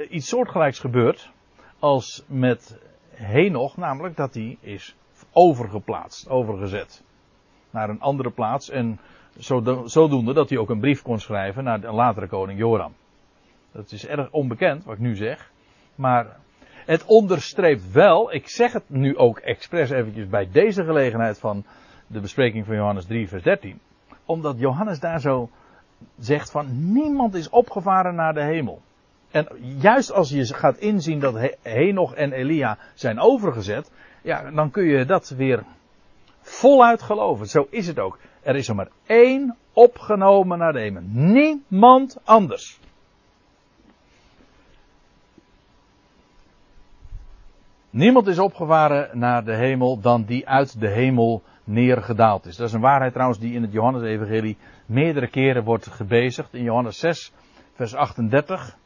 iets soortgelijks gebeurd als met Henoch, namelijk dat hij is overgeplaatst, overgezet naar een andere plaats en zodoende dat hij ook een brief kon schrijven naar de latere koning Joram. Dat is erg onbekend wat ik nu zeg. Maar het onderstreept wel, ik zeg het nu ook expres eventjes bij deze gelegenheid van de bespreking van Johannes 3 vers 13. Omdat Johannes daar zo zegt van niemand is opgevaren naar de hemel. En juist als je gaat inzien dat He- Henoch en Elia zijn overgezet, ja, dan kun je dat weer voluit geloven. Zo is het ook. Er is er maar één opgenomen naar hemel. Niemand anders. Niemand is opgevaren naar de hemel dan die uit de hemel neergedaald is. Dat is een waarheid trouwens die in het Johannes-evangelie meerdere keren wordt gebezigd. In Johannes 6, vers 38,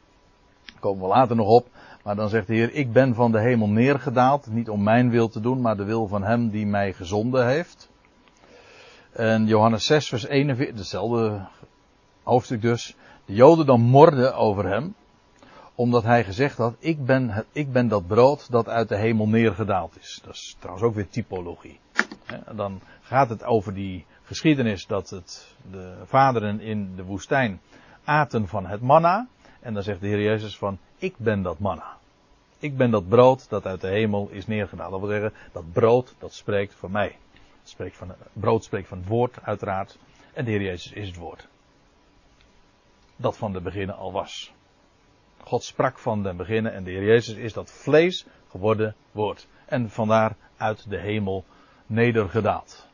daar komen we later nog op. Maar dan zegt de Heer, ik ben van de hemel neergedaald, niet om mijn wil te doen, maar de wil van hem die mij gezonden heeft. En Johannes 6, vers 41, hetzelfde hoofdstuk dus. De Joden dan morden over hem, omdat hij gezegd had, ik ben, ik ben dat brood dat uit de hemel neergedaald is. Dat is trouwens ook weer typologie. Dan gaat het over die geschiedenis dat het, de vaderen in de woestijn aten van het manna. En dan zegt de Heer Jezus van, ik ben dat manna. Ik ben dat brood dat uit de hemel is neergedaald. Dat wil zeggen, dat brood dat spreekt van mij. Spreekt van, brood spreekt van het woord uiteraard. En de Heer Jezus is het woord. Dat van de beginnen al was. God sprak van den beginnen en de Heer Jezus is dat vlees geworden woord. En vandaar uit de hemel nedergedaald.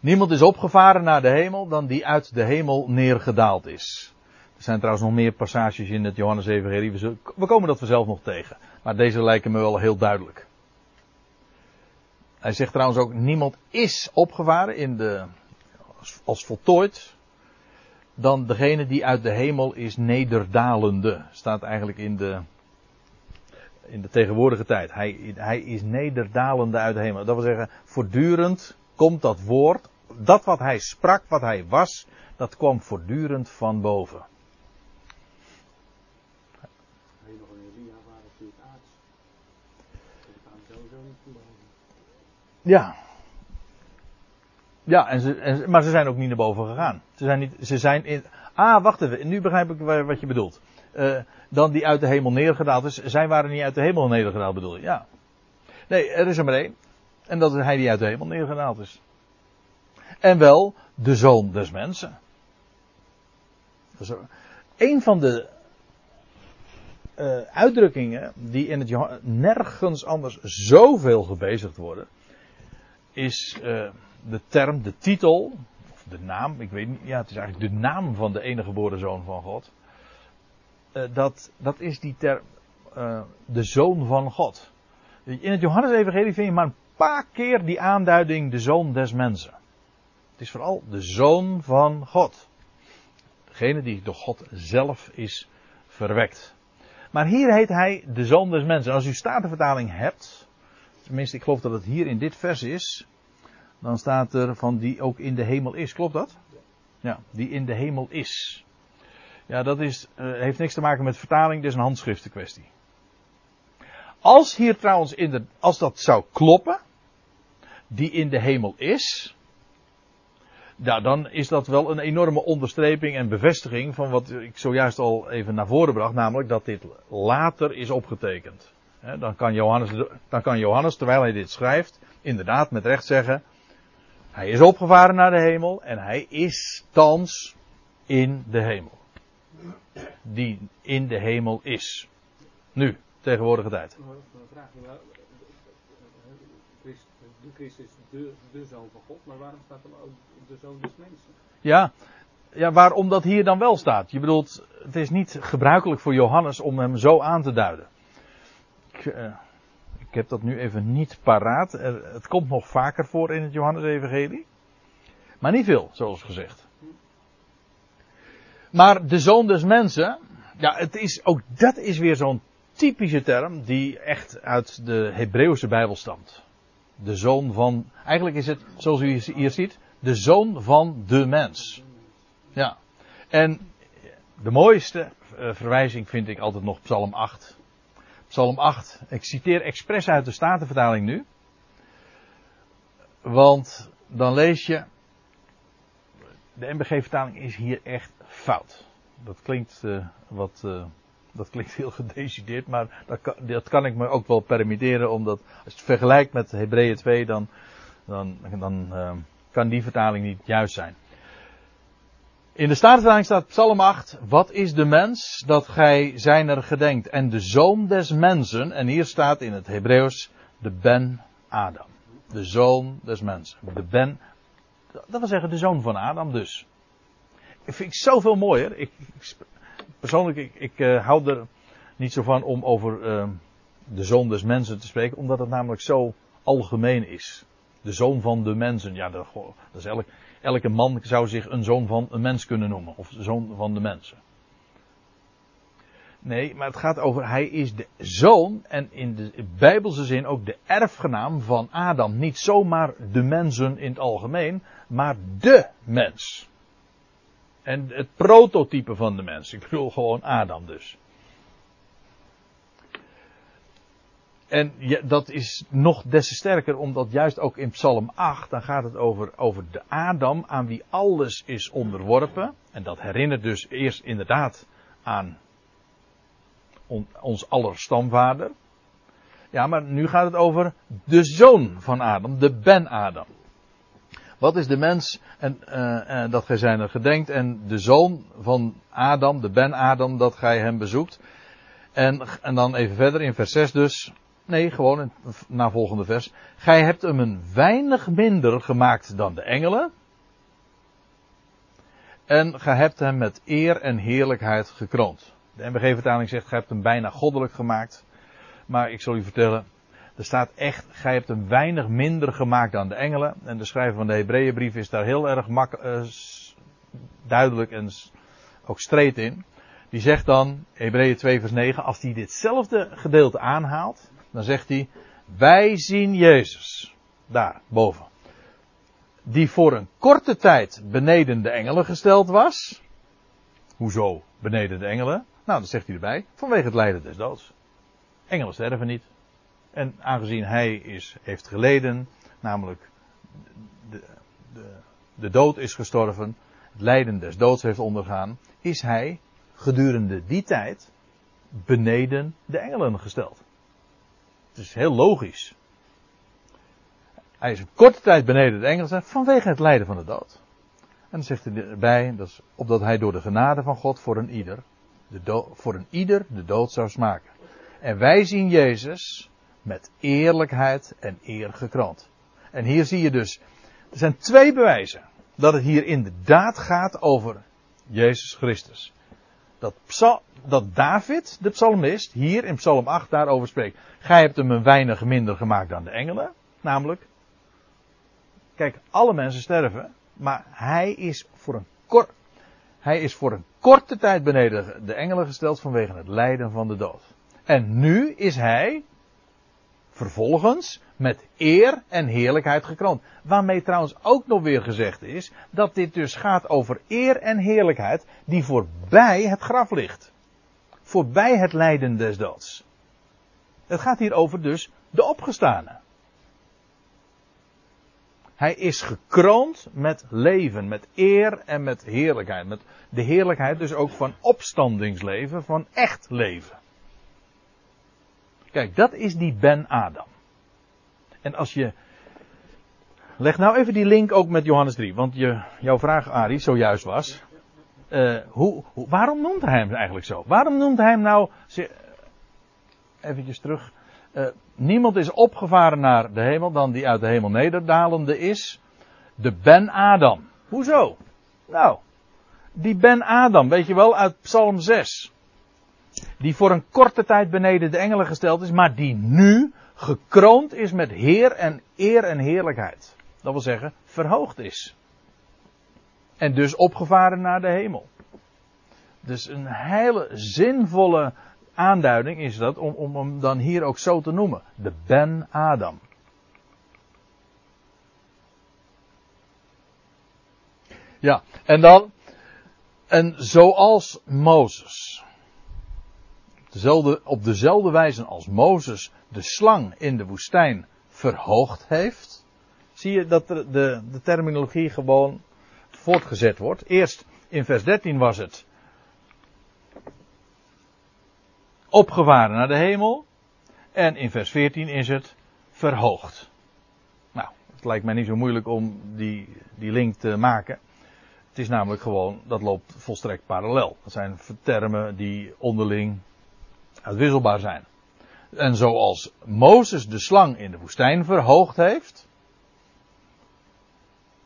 Niemand is opgevaren naar de hemel dan die uit de hemel neergedaald is. Er zijn trouwens nog meer passages in het Johannes-evangelie. We komen dat vanzelf nog tegen. Maar deze lijken me wel heel duidelijk. Hij zegt trouwens ook, niemand is opgevaren in de, als, als voltooid dan degene die uit de hemel is nederdalende. Staat eigenlijk in de, in de tegenwoordige tijd. Hij, hij is nederdalende uit de hemel. Dat wil zeggen, voortdurend komt dat woord, dat wat hij sprak, wat hij was, dat kwam voortdurend van boven. Henoch en Elia waren natuurlijk aards. Die gaan sowieso niet van boven. Ja. Ja, en ze, en, maar ze zijn ook niet naar boven gegaan. Ze zijn niet, ze zijn in, ah, wacht even, nu begrijp ik wa- wat je bedoelt. Eh, dan die uit de hemel neergedaald is. Zij waren niet uit de hemel neergedaald, bedoel je? Ja. Nee, er is er maar één. En dat is hij die uit de hemel neergedaald is. En wel de zoon des mensen. Een van de eh, uitdrukkingen die in het nergens anders zoveel gebezigd worden, is eh, de term, de titel, of de naam, ik weet niet, ja, het is eigenlijk de naam van de enige geboren zoon van God. Eh, dat, dat is die term, eh, de zoon van God. In het Johannes-evangelie vind je maar een paar keer die aanduiding, de zoon des mensen. Het is vooral de zoon van God. Degene die door God zelf is verwekt. Maar hier heet hij de zoon des mensen. En als u statenvertaling hebt, tenminste ik geloof dat het hier in dit vers is, dan staat er van die ook in de hemel is. Klopt dat? Ja, die in de hemel is. Ja, dat is, eh, heeft niks te maken met vertaling, dit is een handschriftenkwestie. Als hier trouwens in de, als dat zou kloppen, die in de hemel is, ja, dan is dat wel een enorme onderstreping en bevestiging van wat ik zojuist al even naar voren bracht, namelijk dat dit later is opgetekend. Dan, kan Johannes, dan kan Johannes, terwijl hij dit schrijft, inderdaad met recht zeggen, hij is opgevaren naar de hemel en hij is thans in de hemel. Die in de hemel is. Nu, tegenwoordige tijd. Maar dan vraag je wel, eh, eh, de Christus is de, de zoon van God, maar waarom staat er ook de zoon des mensen? Ja, ja, waarom dat hier dan wel staat? Je bedoelt, het is niet gebruikelijk voor Johannes om hem zo aan te duiden. Ik, eh, ik heb dat nu even niet paraat. Het komt nog vaker voor in het Johannes-evangelie. Maar niet veel, zoals gezegd. Maar de zoon des mensen, ja, het is, ook dat is weer zo'n typische term die echt uit de Hebreeuwse Bijbel stamt. De zoon van, eigenlijk is het, zoals u hier ziet, de zoon van de mens. Ja. En de mooiste eh, verwijzing vind ik altijd nog Psalm 8. Psalm 8. Ik citeer expres uit de Statenvertaling nu. Want dan lees je. De MBG-vertaling is hier echt fout. dat klinkt uh, wat. Uh, dat klinkt heel gedecideerd, maar dat kan, dat kan, ik me ook wel permitteren, omdat als je het vergelijkt met Hebreeën 2, dan, dan, dan uh, kan die vertaling niet juist zijn. In de Statenvertaling staat Psalm 8, wat is de mens dat gij zijner gedenkt en de zoon des mensen, en hier staat in het Hebreeuws de Ben Adam. De zoon des mensen. De Ben, dat wil zeggen de zoon van Adam dus. Ik vind ik zoveel mooier. Ik, persoonlijk, ik, ik uh, hou er niet zo van om over uh, de zoon des mensen te spreken, omdat het namelijk zo algemeen is. De zoon van de mensen, ja, dat, dat is elk, elke man zou zich een zoon van een mens kunnen noemen, of zoon van de mensen. Nee, maar het gaat over, hij is de zoon en in de bijbelse zin ook de erfgenaam van Adam. Niet zomaar de mensen in het algemeen, maar de mens. En het prototype van de mens. Ik bedoel gewoon Adam dus. En ja, dat is nog des te sterker, omdat juist ook in Psalm 8, dan gaat het over, over de Adam aan wie alles is onderworpen. En dat herinnert dus eerst inderdaad aan on, ons aller stamvader. Ja, maar nu gaat het over de zoon van Adam, de Ben-Adam. Wat is de mens en, uh, uh, dat gij zijn er gedenkt en de zoon van Adam, de Ben-Adam, dat gij hem bezoekt. En, en dan even verder in vers 6 dus. Nee, gewoon na volgende vers. Gij hebt hem een weinig minder gemaakt dan de engelen. En gij hebt hem met eer en heerlijkheid gekroond. De MBG-vertaling zegt, gij hebt hem bijna goddelijk gemaakt. Maar ik zal u vertellen, er staat echt, gij hebt hem weinig minder gemaakt dan de engelen. En de schrijver van de Hebreeënbrief is daar heel erg mak, uh, duidelijk en ook streed in. Die zegt dan, Hebreeën 2 vers 9, als hij ditzelfde gedeelte aanhaalt, dan zegt hij, wij zien Jezus, daar boven, die voor een korte tijd beneden de engelen gesteld was. Hoezo beneden de engelen? Nou, dat zegt hij erbij, vanwege het lijden des doods. Engelen sterven niet. En aangezien hij is, heeft geleden, namelijk de, de, de dood is gestorven, het lijden des doods heeft ondergaan, is hij gedurende die tijd beneden de engelen gesteld. Het is heel logisch. Hij is een korte tijd beneden de engelen vanwege het lijden van de dood. En dan zegt hij erbij, dat is opdat hij door de genade van God voor een ieder, de voor een ieder de dood zou smaken. En wij zien Jezus met eerlijkheid en eer gekroond. En hier zie je dus, er zijn twee bewijzen dat het hier inderdaad gaat over Jezus Christus. Dat, dat David, de psalmist, hier in Psalm 8 daarover spreekt. Gij hebt hem een weinig minder gemaakt dan de engelen. Namelijk, kijk, alle mensen sterven, maar hij is voor een hij is voor een korte tijd beneden de engelen gesteld vanwege het lijden van de dood. En nu is hij vervolgens met eer en heerlijkheid gekroond. Waarmee trouwens ook nog weer gezegd is dat dit dus gaat over eer en heerlijkheid die voorbij het graf ligt. Voorbij het lijden des doods. Het gaat hier over dus de opgestane. Hij is gekroond met leven, met eer en met heerlijkheid. Met de heerlijkheid dus ook van opstandingsleven, van echt leven. Kijk, dat is die Ben Adam. En als je. Leg nou even die link ook met Johannes 3. Want je, jouw vraag, Arie, zojuist was. Uh, hoe, waarom noemt hij hem eigenlijk zo? Waarom noemt hij hem nou. Even terug. Uh, niemand is opgevaren naar de hemel dan die uit de hemel nederdalende is. De Ben Adam. Hoezo? Nou, die Ben Adam, weet je wel, uit Psalm 6 die voor een korte tijd beneden de engelen gesteld is, maar die nu gekroond is met heer en eer en heerlijkheid. Dat wil zeggen, verhoogd is. En dus opgevaren naar de hemel. Dus een hele zinvolle aanduiding is dat om, om hem dan hier ook zo te noemen. De Ben Adam. Ja, en dan, en zoals Mozes dezelfde, op dezelfde wijze als Mozes de slang in de woestijn verhoogd heeft, zie je dat de, de, terminologie gewoon voortgezet wordt. Eerst in vers 13 was het opgevaren naar de hemel. En in vers 14 is het verhoogd. Nou, het lijkt mij niet zo moeilijk om die, die link te maken. Het is namelijk gewoon, dat loopt volstrekt parallel. Dat zijn termen die onderling uitwisselbaar zijn. En zoals Mozes de slang in de woestijn verhoogd heeft.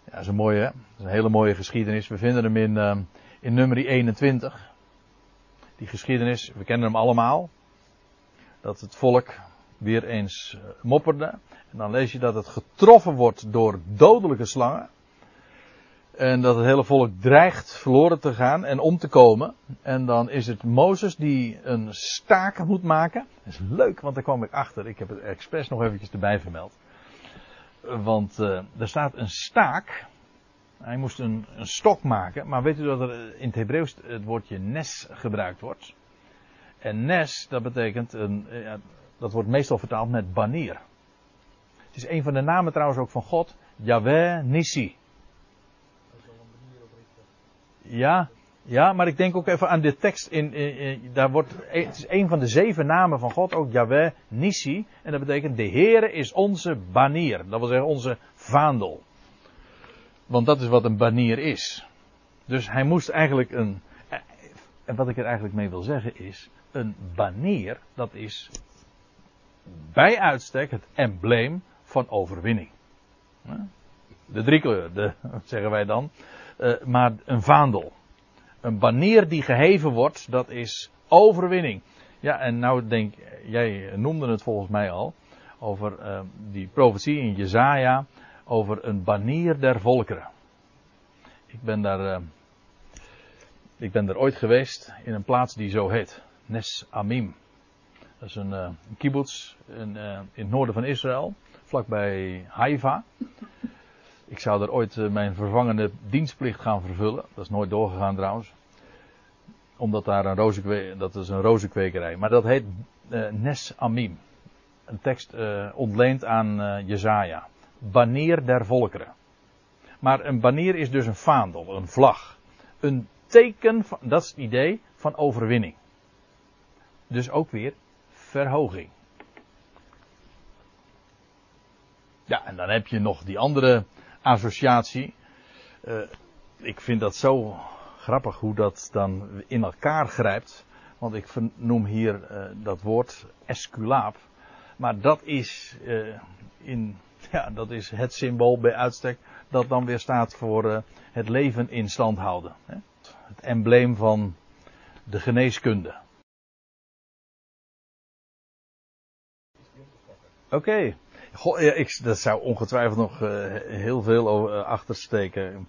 Ja, dat is een mooie, is een hele mooie geschiedenis. We vinden hem in, uh, in nummer 21. Die geschiedenis, we kennen hem allemaal. Dat het volk weer eens eh, mopperde. En dan lees je dat het getroffen wordt door dodelijke slangen. En dat het hele volk dreigt verloren te gaan en om te komen. En dan is het Mozes die een staak moet maken. Dat is leuk, want daar kwam ik achter. Ik heb het expres nog eventjes erbij vermeld. Want uh, er staat een staak. Hij moest een, een, stok maken. Maar weet u dat er in het Hebreeuws het woordje nes gebruikt wordt? En nes, dat betekent, een, ja, dat wordt meestal vertaald met banier. Het is een van de namen trouwens ook van God. Yahweh Nissi. Ja, ja, maar ik denk ook even aan de tekst. In, in, daar wordt, het is een van de zeven namen van God, ook Yahweh Nissi. En dat betekent, de Heere is onze banier. Dat wil zeggen, onze vaandel. Want dat is wat een banier is. Dus hij moest eigenlijk een. En wat ik er eigenlijk mee wil zeggen is. Een banier, dat is bij uitstek het embleem van overwinning. De drie kleuren, de, zeggen wij dan. Uh, maar een vaandel. Een banier die geheven wordt, dat is overwinning. Ja, en nou denk jij noemde het volgens mij al over uh, die profetie in Jezaja over een banier der volkeren. Ik ben daar, uh, ik ben daar ooit geweest in een plaats die zo heet, Nes Amim. Dat is een, uh, kibbutz in, in het noorden van Israël, vlakbij Haifa. Ik zou er ooit uh, mijn vervangende dienstplicht gaan vervullen. Dat is nooit doorgegaan trouwens. Omdat daar een rozenkwekerij, dat is een rozenkwekerij. Maar dat heet uh, Nes Amim. Een tekst uh, ontleend aan Jezaja. Banier der volkeren. Maar een banier is dus een vaandel, een vlag. Een teken, van, dat is het idee, van overwinning. Dus ook weer verhoging. Ja, en dan heb je nog die andere associatie. Uh, ik vind dat zo grappig hoe dat dan in elkaar grijpt. Want ik noem hier uh, dat woord esculaap. Maar dat is, uh, in, ja, dat is het symbool bij uitstek dat dan weer staat voor het leven in stand houden. Hè? Het embleem van de geneeskunde. Oké. Ik, dat zou ongetwijfeld nog uh, heel veel over, uh, achter steken.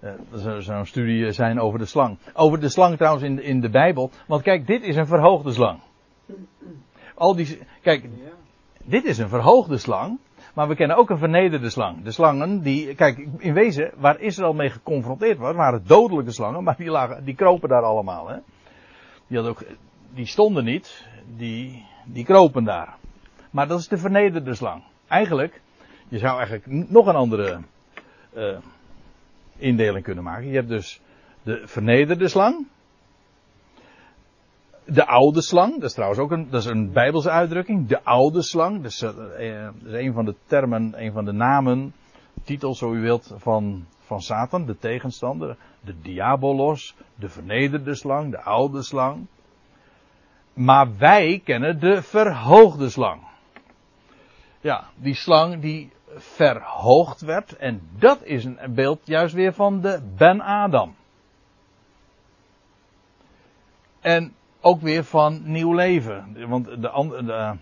Uh, er zou een studie zijn over de slang. Over de slang trouwens in, in de Bijbel. Want kijk, dit is een verhoogde slang. Al die, kijk, dit is een verhoogde slang. Maar we kennen ook een vernederde slang. De slangen die, kijk, in wezen, waar Israël mee geconfronteerd was, waren dodelijke slangen, maar die, lagen, die kropen daar allemaal. Hè? Die, ook, die stonden niet, die, die kropen daar. Maar dat is de vernederde slang. Eigenlijk, je zou eigenlijk nog een andere uh, indeling kunnen maken. Je hebt dus de vernederde slang. De oude slang, dat is trouwens ook een, dat is een bijbelse uitdrukking. De oude slang, dat is, dat is een van de termen, een van de namen, titels zo u wilt, van, van Satan, de tegenstander. De diabolos, de vernederde slang, de oude slang. Maar wij kennen de verhoogde slang. Ja, die slang die verhoogd werd. En dat is een beeld juist weer van de Ben Adam. En ook weer van nieuw leven. Want de, de, de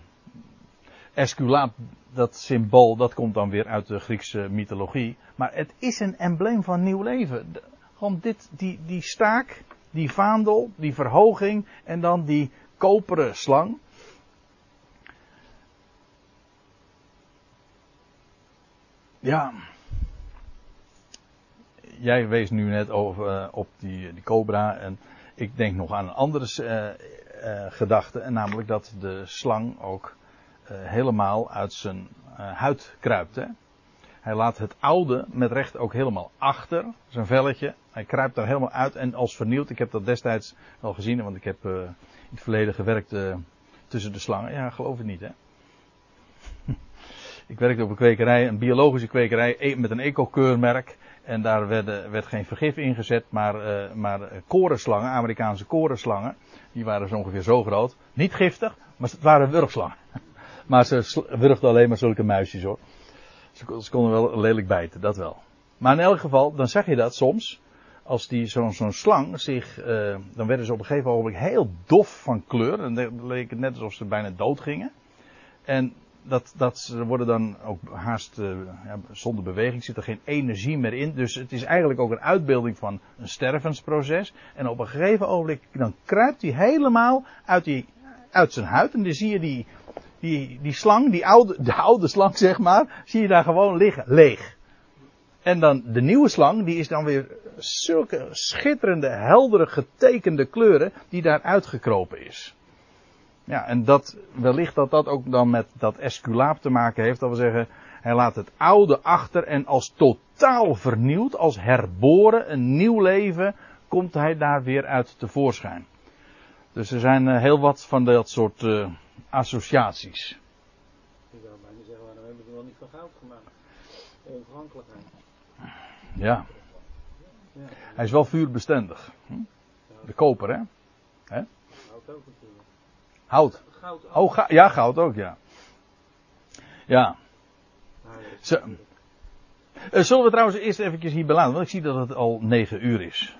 dat symbool, dat komt dan weer uit de Griekse mythologie. Maar het is een embleem van nieuw leven. Gewoon dit, die, die staak, die vaandel, die verhoging en dan die koperen slang. Ja. Jij wees nu net over, uh, op die, die cobra. En ik denk nog aan een andere uh, uh, gedachte. En namelijk dat de slang ook helemaal uit zijn huid kruipt. Hè? Hij laat het oude met recht ook helemaal achter, zijn velletje. Hij kruipt daar helemaal uit en als vernieuwd. Ik heb dat destijds al gezien, want ik heb in het verleden gewerkt tussen de slangen. Ja, geloof het niet, hè. Ik werkte op een kwekerij, een biologische kwekerij e- met een eco-keurmerk. En daar werd, werd, geen vergif ingezet, maar, uh, maar korenslangen, Amerikaanse korenslangen. Die waren zo ongeveer zo groot. Niet giftig, maar het waren wurgslangen. Maar ze wurgden alleen maar zulke muisjes hoor. Ze, ze konden wel lelijk bijten, dat wel. Maar in elk geval, dan zeg je dat soms. Als die zo'n slang zich. Uh, dan werden ze op een gegeven moment heel dof van kleur. En dan leek het net alsof ze bijna dood gingen. En dat, dat ze worden dan ook haast uh, ja, zonder beweging, zit er geen energie meer in. Dus het is eigenlijk ook een uitbeelding van een stervensproces. En op een gegeven ogenblik, dan kruipt hij helemaal uit, die, uit zijn huid. En dan zie je die, die, die slang, die oude, de oude slang zeg maar, zie je daar gewoon liggen, leeg. En dan de nieuwe slang, die is dan weer zulke schitterende, heldere, getekende kleuren, die daar uitgekropen is. Ja, en dat, wellicht dat dat ook dan met dat esculaap te maken heeft, dat we zeggen, hij laat het oude achter en als totaal vernieuwd, als herboren, een nieuw leven, komt hij daar weer uit tevoorschijn. Dus er zijn heel wat van dat soort uh, associaties. Ik zou bijna zeggen, waarom hebben ze wel niet van goud gemaakt? Onafhankelijkheid. Ja. Hij is wel vuurbestendig. Hm? De koper, hè? ook. Hout. Goud ook. Oh, ga ja, goud ook, ja. Ja. Zo. Uh, zullen we trouwens eerst eventjes hier beladen, want ik zie dat het al 9 uur is.